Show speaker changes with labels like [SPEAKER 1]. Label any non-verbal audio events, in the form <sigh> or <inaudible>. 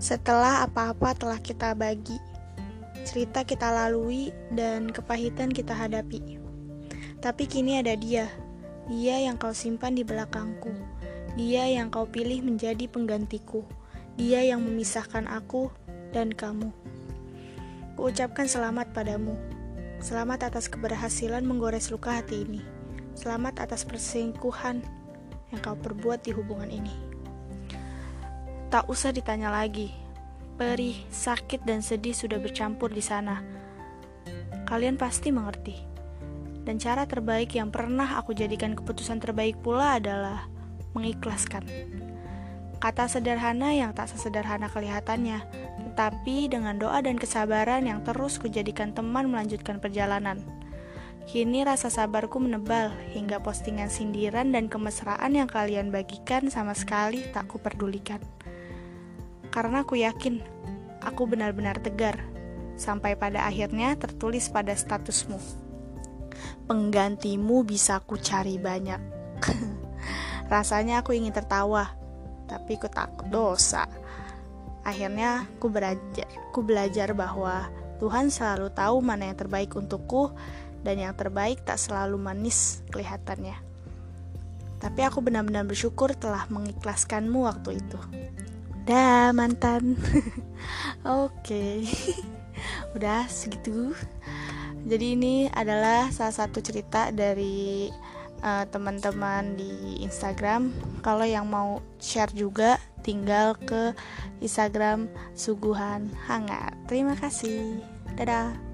[SPEAKER 1] Setelah apa-apa telah kita bagi, cerita kita lalui, dan kepahitan kita hadapi. Tapi kini ada dia, dia yang kau simpan di belakangku, dia yang kau pilih menjadi penggantiku, dia yang memisahkan aku dan kamu. Kuucapkan selamat padamu. Selamat atas keberhasilan menggores luka hati ini. Selamat atas perselingkuhan yang kau perbuat di hubungan ini. Tak usah ditanya lagi. Perih, sakit, dan sedih sudah bercampur di sana. Kalian pasti mengerti. Dan cara terbaik yang pernah aku jadikan keputusan terbaik pula adalah mengikhlaskan. Kata sederhana yang tak sesederhana kelihatannya, tetapi dengan doa dan kesabaran yang terus kujadikan teman melanjutkan perjalanan. Kini rasa sabarku menebal hingga postingan sindiran dan kemesraan yang kalian bagikan sama sekali tak kuperdulikan karena aku yakin aku benar-benar tegar sampai pada akhirnya tertulis pada statusmu. Penggantimu bisa aku cari banyak. <laughs> Rasanya aku ingin tertawa, tapi aku takut dosa. Akhirnya aku belajar, aku belajar bahwa Tuhan selalu tahu mana yang terbaik untukku dan yang terbaik tak selalu manis kelihatannya. Tapi aku benar-benar bersyukur telah mengikhlaskanmu waktu itu. Dah mantan. <laughs> Oke. <laughs> Udah segitu. Jadi ini adalah salah satu cerita dari uh, teman-teman di Instagram. Kalau yang mau share juga tinggal ke Instagram Suguhan Hangat. Terima kasih. Dadah